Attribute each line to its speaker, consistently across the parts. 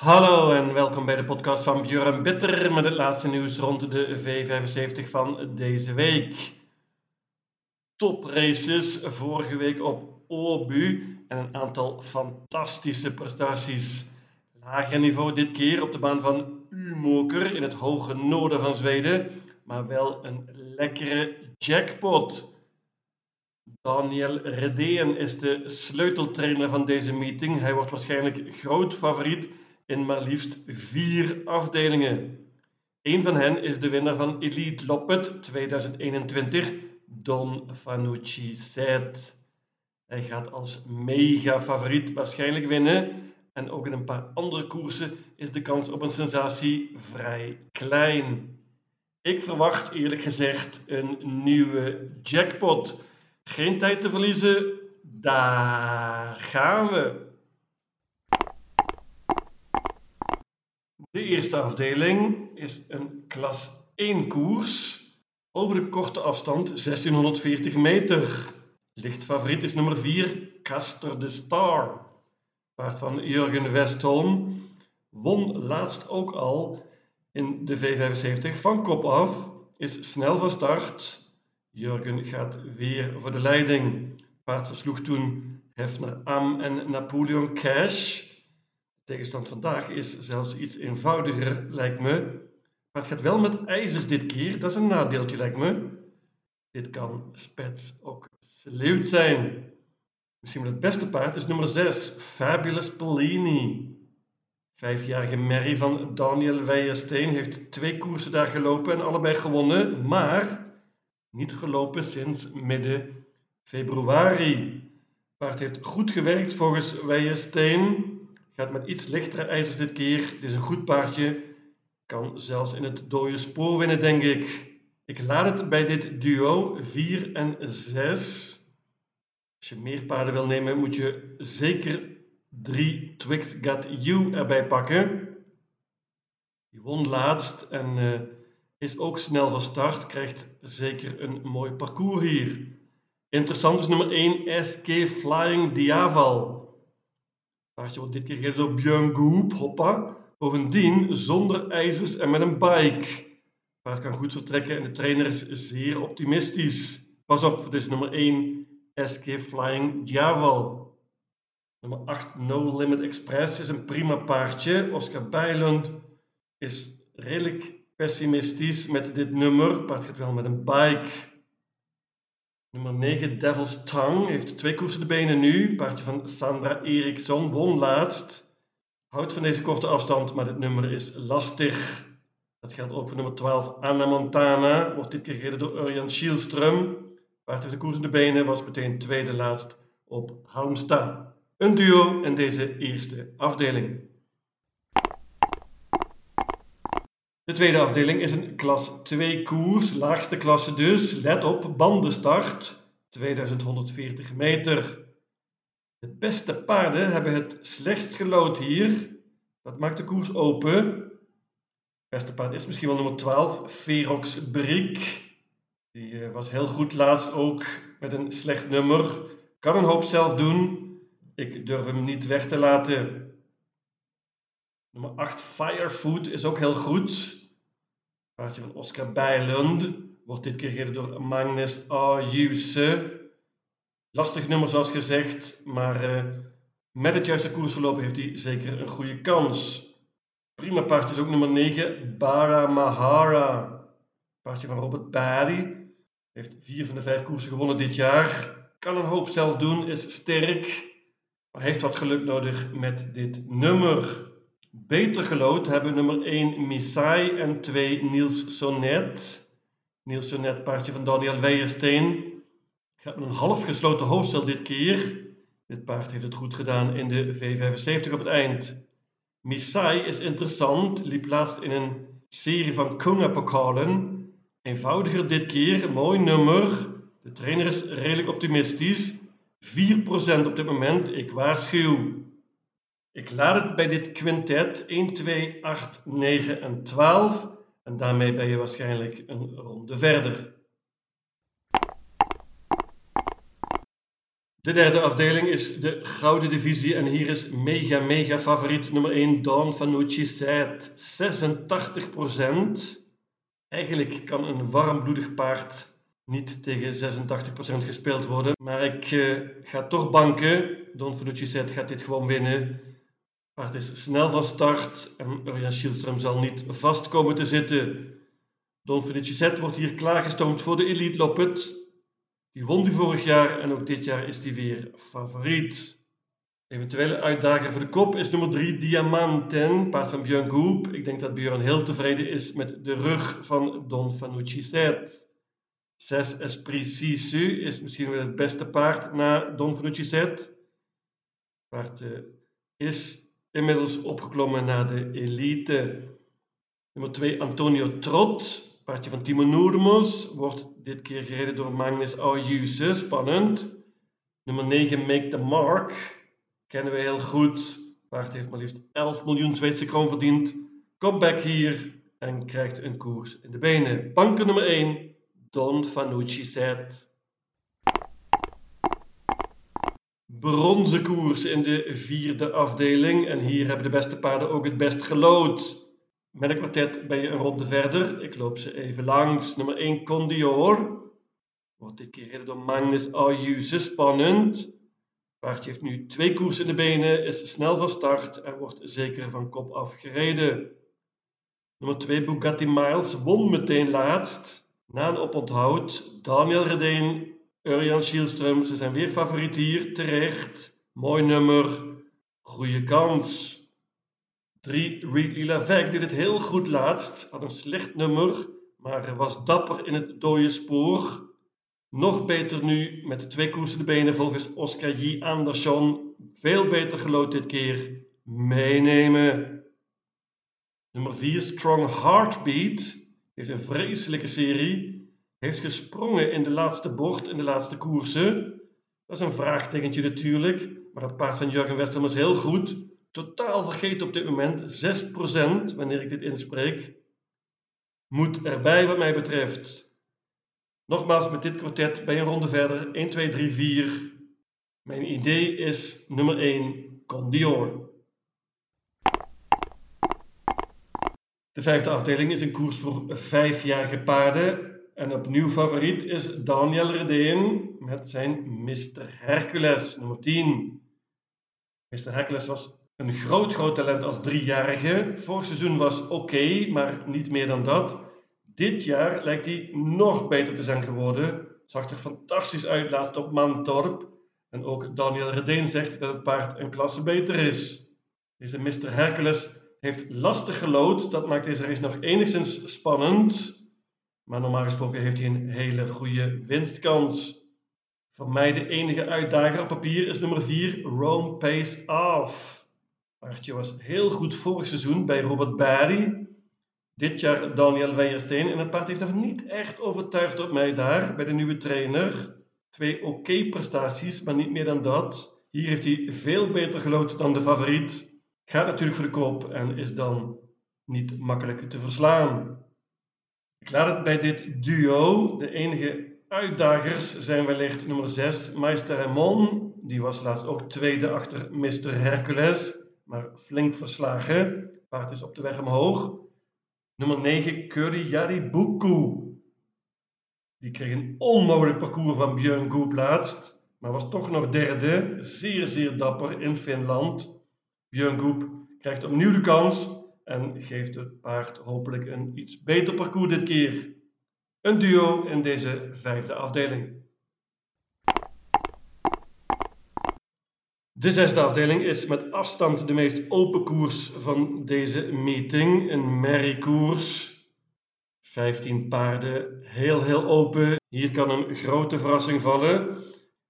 Speaker 1: Hallo en welkom bij de podcast van Björn Bitter met het laatste nieuws rond de V75 van deze week. Topraces vorige week op Obu en een aantal fantastische prestaties. Lager niveau dit keer op de baan van Umoker in het hoge noorden van Zweden, maar wel een lekkere jackpot. Daniel Redeen is de sleuteltrainer van deze meeting. Hij wordt waarschijnlijk groot favoriet in maar liefst vier afdelingen. Een van hen is de winnaar van Elite Loppet 2021, Don Fanucci Zet. Hij gaat als mega favoriet waarschijnlijk winnen. En ook in een paar andere koersen is de kans op een sensatie vrij klein. Ik verwacht eerlijk gezegd een nieuwe jackpot. Geen tijd te verliezen, daar gaan we. De eerste afdeling is een klas 1 koers over de korte afstand 1640 meter. Lichtfavoriet is nummer 4, Caster de Star. Paard van Jurgen Westholm won laatst ook al in de V75 van kop af, is snel van start. Jurgen gaat weer voor de leiding. Paard versloeg toen Hefner Am en Napoleon Cash tegenstand vandaag is zelfs iets eenvoudiger, lijkt me. Maar het gaat wel met ijzers dit keer. Dat is een nadeeltje, lijkt me. Dit kan spets ook sleeuwd zijn. Misschien wel het beste paard is nummer 6, Fabulous Pellini. Vijfjarige Mary van Daniel Weijersteen heeft twee koersen daar gelopen en allebei gewonnen, maar niet gelopen sinds midden februari. Paard heeft goed gewerkt volgens Weijersteen. Met iets lichtere ijzers dit keer. Dit is een goed paardje. Kan zelfs in het dode spoor winnen, denk ik. Ik laat het bij dit duo 4 en 6. Als je meer paarden wil nemen, moet je zeker 3 Twix Got You erbij pakken. Die won laatst en uh, is ook snel van start. Krijgt zeker een mooi parcours hier. Interessant is nummer 1 SK Flying Diaval. Paardje wordt dit keer gereden door Björn Goop, hoppa. Bovendien zonder ijzers en met een bike. Paard kan goed vertrekken en de trainer is zeer optimistisch. Pas op voor deze nummer 1, SK Flying Diaval. Nummer 8, No Limit Express is een prima paardje. Oscar Bijlund is redelijk pessimistisch met dit nummer. Paard gaat wel met een bike. Nummer 9, Devil's Tongue, heeft twee koersen de benen nu. Paardje van Sandra Eriksson won laatst. Houdt van deze korte afstand, maar dit nummer is lastig. Dat geldt ook voor nummer 12, Anna Montana. Wordt dit keer gereden door Urjan Schielström. Paard heeft de koers in de benen, was meteen tweede laatst op Halmstad. Een duo in deze eerste afdeling. De tweede afdeling is een klas 2 koers, laagste klasse dus. Let op, bandenstart, 2140 meter. De beste paarden hebben het slechtst gelood hier. Dat maakt de koers open. Het beste paard is misschien wel nummer 12, Ferox Brik. Die eh, was heel goed laatst ook met een slecht nummer. Kan een hoop zelf doen. Ik durf hem niet weg te laten. Nummer 8, Firefood, is ook heel goed. Paardje van Oscar Bijlund. Wordt dit keer gereden door Magnus Ayuse. Lastig nummer zoals gezegd, maar uh, met het juiste koersverloop heeft hij zeker een goede kans. Prima paardje is ook nummer 9, Bara Mahara. Paardje van Robert Barry. Heeft vier van de vijf koersen gewonnen dit jaar. Kan een hoop zelf doen, is sterk. Maar heeft wat geluk nodig met dit nummer. Beter gelood hebben nummer 1 Misai en 2 Niels Sonnet. Niels Sonnet, paardje van Daniel Weijersteen. Gaat met een half gesloten hoofdstel dit keer. Dit paard heeft het goed gedaan in de V75 op het eind. Misai is interessant, liep laatst in een serie van Kunga-pokalen. Eenvoudiger dit keer, mooi nummer. De trainer is redelijk optimistisch. 4% op dit moment, ik waarschuw. Ik laat het bij dit quintet 1, 2, 8, 9 en 12 en daarmee ben je waarschijnlijk een ronde verder. De derde afdeling is de Gouden Divisie en hier is mega mega favoriet nummer 1 Don Fanucci Zet. 86%. Eigenlijk kan een warmbloedig paard niet tegen 86% gespeeld worden. Maar ik uh, ga toch banken. Don Fanucci Zet gaat dit gewoon winnen. Paard is snel van start en Urjan Schielström zal niet vast komen te zitten. Don Fanucci Zet wordt hier klaargestoomd voor de Elite Loppet. Die won die vorig jaar en ook dit jaar is die weer favoriet. Eventuele uitdager voor de kop is nummer 3 Diamanten, paard van Björn Goop. Ik denk dat Björn heel tevreden is met de rug van Don Fanucci Zet. 6 Esprit Sisu is misschien wel het beste paard na Don Fanucci Zet. Paard uh, is inmiddels opgeklommen naar de elite. Nummer 2 Antonio Trot, paardje van Timo Noermos, wordt dit keer gereden door Magnus Ayuse, spannend. Nummer 9 Make the Mark, kennen we heel goed. Paard heeft maar liefst 11 miljoen Zweedse kroon verdiend. Comeback hier en krijgt een koers in de benen. Banken nummer 1, Don Fanucci Zet. Bronzen koers in de vierde afdeling. En hier hebben de beste paarden ook het best gelood. Met een kwartet ben je een ronde verder. Ik loop ze even langs. Nummer 1 Condior. Wordt dit keer gereden door Magnus Ayuse. Spannend. Paardje heeft nu twee koers in de benen, is snel van start en wordt zeker van kop afgereden. Nummer 2 Bugatti Miles won meteen laatst. Na een oponthoud Daniel Redeen, Urjan Schielström. Ze zijn weer favoriet hier, terecht. Mooi nummer, goede kans. 3 Reed Lila Veg deed het heel goed laatst, had een slecht nummer, maar was dapper in het dode spoor. Nog beter nu met twee koersende benen volgens Oscar J. Andersson. Veel beter gelood dit keer. Meenemen. Nummer 4, Strong Heartbeat. Heeft een vreselijke serie. Heeft gesprongen in de laatste bocht in de laatste koersen. Dat is een vraagtekentje natuurlijk. Maar het paard van Jurgen Westerman is heel goed. Totaal vergeten op dit moment. 6% wanneer ik dit inspreek. Moet erbij wat mij betreft. Nogmaals, met dit kwartet ben je een ronde verder. 1, 2, 3, 4. Mijn idee is nummer 1, Condior. De vijfde afdeling is een koers voor vijfjarige paarden. En opnieuw favoriet is Daniel Redeen met zijn Mr. Hercules, nummer 10. Mr. Hercules was een groot, groot talent als driejarige. Vorig seizoen was oké, maar niet meer dan dat. Dit jaar lijkt hij nog beter te zijn geworden. Zag er fantastisch uit laatst op Mantorp. En ook Daniel Redeen zegt dat het paard een klasse beter is. Deze Mr. Hercules heeft lastig gelood. Dat maakt deze race nog enigszins spannend. Maar normaal gesproken heeft hij een hele goede winstkans. Voor mij de enige uitdager op papier is nummer 4, Rome Pace Off. Paardje was heel goed vorig seizoen bij Robert Barry. Dit jaar Daniel Weijersteen. En het paard heeft nog niet echt overtuigd op mij daar, bij de nieuwe trainer. Twee oké prestaties, maar niet meer dan dat. Hier heeft hij veel beter gelood dan de favoriet. Gaat natuurlijk voor de koop en is dan niet makkelijk te verslaan. Ik laat het bij dit duo. De enige uitdagers zijn wellicht nummer 6, Meister Raymond. Die was laatst ook tweede achter Mr. Hercules, maar flink verslagen. Paard is op de weg omhoog. Nummer 9, Curry Buku. Die kreeg een onmogelijk parcours van Björn Goop laatst, maar was toch nog derde. Zeer, zeer dapper in Finland. Björn Goop krijgt opnieuw de kans en geeft het paard hopelijk een iets beter parcours dit keer. Een duo in deze vijfde afdeling. De zesde afdeling is met afstand de meest open koers van deze meeting. Een merriekoers. 15 paarden, heel heel open. Hier kan een grote verrassing vallen.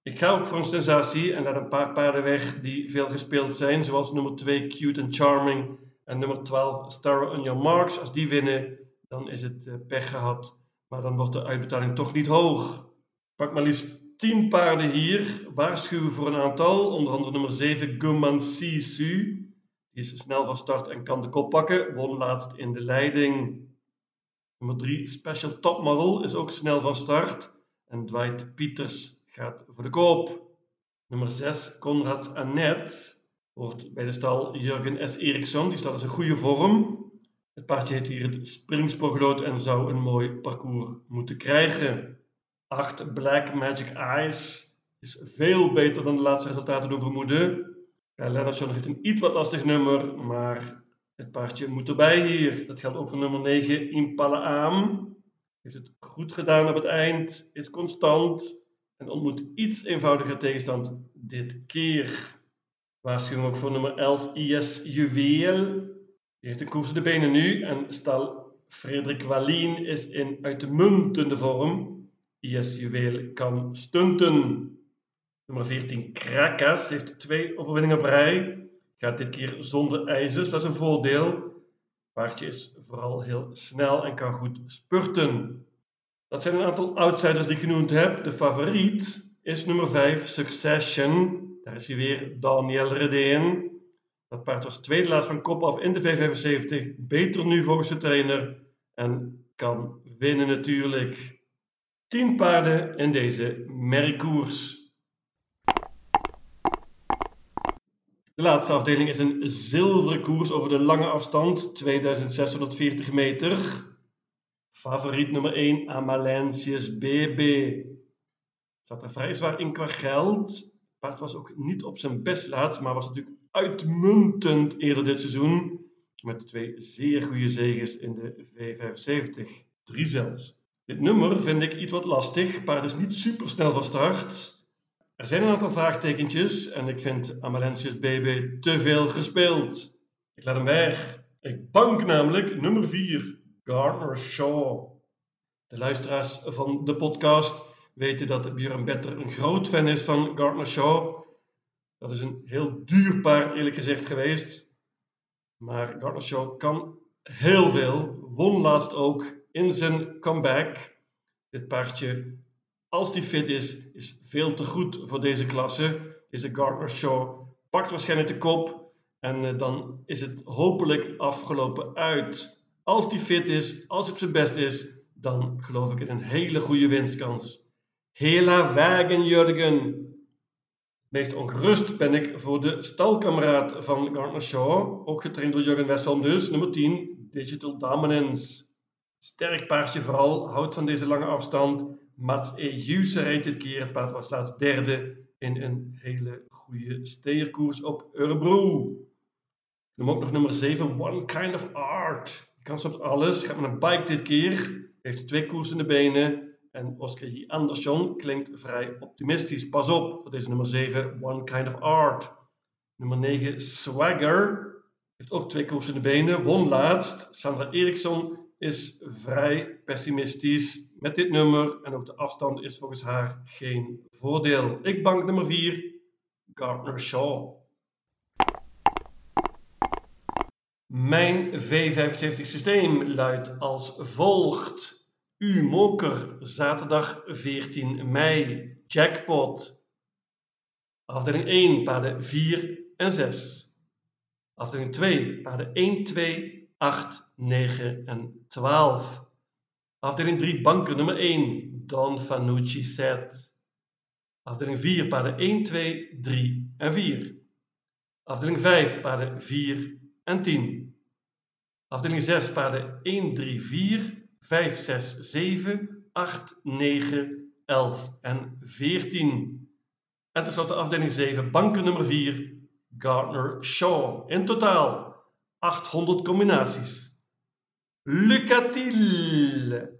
Speaker 1: Ik ga ook voor een sensatie en laat een paar paarden weg die veel gespeeld zijn. Zoals nummer 2 Cute and Charming en nummer 12 Star on Marks. Als die winnen, dan is het eh, pech gehad. Maar dan wordt de uitbetaling toch niet hoog. Pak maar liefst 10 paarden hier. Waarschuwen voor een aantal. Onder andere nummer 7 Gumman Sisu. Die is snel van start en kan de kop pakken. Won laatst in de leiding. Nummer 3 Special Topmodel is ook snel van start. En Dwight Pieters gaat voor de koop. Nummer 6, Conrad Annette. Hoort bij de stal Jurgen S. Eriksson. Die staat in een goede vorm. Het paardje heet hier het Springspoorgeloot en zou een mooi parcours moeten krijgen. 8, Black Magic Eyes. Is veel beter dan de laatste resultaten doen vermoeden. Ja, Lennartson heeft een iets wat lastig nummer, maar het paardje moet erbij hier. Dat geldt ook voor nummer 9, Impala Aam. Heeft het goed gedaan op het eind, is constant en ontmoet iets eenvoudiger tegenstand dit keer. Waarschuwing ook voor nummer 11, IS Juweel. Die heeft een koers de benen nu en stal Frederik Wallien is in uitmuntende vorm. IS Juweel kan stunten. Nummer 14, Krakas, heeft twee overwinningen op rij. Gaat dit keer zonder ijzers, dat is een voordeel. Paardje is vooral heel snel en kan goed spurten. Dat zijn een aantal outsiders die ik genoemd heb. De favoriet is nummer 5, Succession. Daar is hij weer, Daniel Redeen. Dat paard was tweede laatst van kop af in de V75. Beter nu volgens de trainer. En kan winnen natuurlijk. 10 paarden in deze merriekoers. De laatste afdeling is een zilveren koers over de lange afstand, 2640 meter. Favoriet nummer 1, Amalensius BB. Zat er vrij zwaar in qua geld. Paard was ook niet op zijn best laatst, maar was natuurlijk uitmuntend eerder dit seizoen. Met twee zeer goede zegens in de V75. Drie zelfs. Dit nummer vind ik iets wat lastig. Paard is niet super snel van start. Er zijn een aantal vraagtekentjes en ik vind Amalensius BB te veel gespeeld. Ik laat hem weg. Ik bank namelijk nummer 4, Gardner Shaw. De luisteraars van de podcast weten dat Björn Better een groot fan is van Gardner Shaw. Dat is een heel duur paard eerlijk gezegd geweest. Maar Gardner Shaw kan heel veel. Won laatst ook in zijn comeback. Dit paardje als die fit is, is veel te goed voor deze klasse. Deze Gardner Shaw pakt waarschijnlijk de kop en uh, dan is het hopelijk afgelopen uit. Als die fit is, als hij op zijn best is, dan geloof ik in een hele goede winstkans. Hela wagen Jurgen. Meest ongerust ben ik voor de stalkameraad van Gardner Shaw, ook getraind door Jurgen Westholm dus, nummer 10, Digital Dominance. Sterk paardje vooral, houdt van deze lange afstand Mats Ejuse rijdt dit keer. Het paard was laatst derde in een hele goede steerkoers op Örebro. Noem ook nog nummer 7, One Kind of Art. Kan soms alles. Gaat met een bike dit keer. Heeft twee koers in de benen. En Oscar J. Andersson klinkt vrij optimistisch. Pas op voor deze nummer 7, One Kind of Art. Nummer 9, Swagger. Heeft ook twee koers in de benen. Won laatst. Sandra Eriksson is vrij pessimistisch met dit nummer en ook de afstand is volgens haar geen voordeel. Ik bank nummer 4, Gardner Shaw. Mijn V75 systeem luidt als volgt. U Moker, zaterdag 14 mei, jackpot. Afdeling 1, paarden 4 en 6. Afdeling 2, paarden 1, 2, 8, 9 en 12. Afdeling 3, banken nummer 1, Don Fanucci set. Afdeling 4, paarden 1, 2, 3 en 4. Afdeling 5, paarden 4 en 10. Afdeling 6, paarden 1, 3, 4, 5, 6, 7, 8, 9, 11 en 14. En tenslotte afdeling 7, banken nummer 4, Gardner Shaw. In totaal 800 combinaties. Lucatil.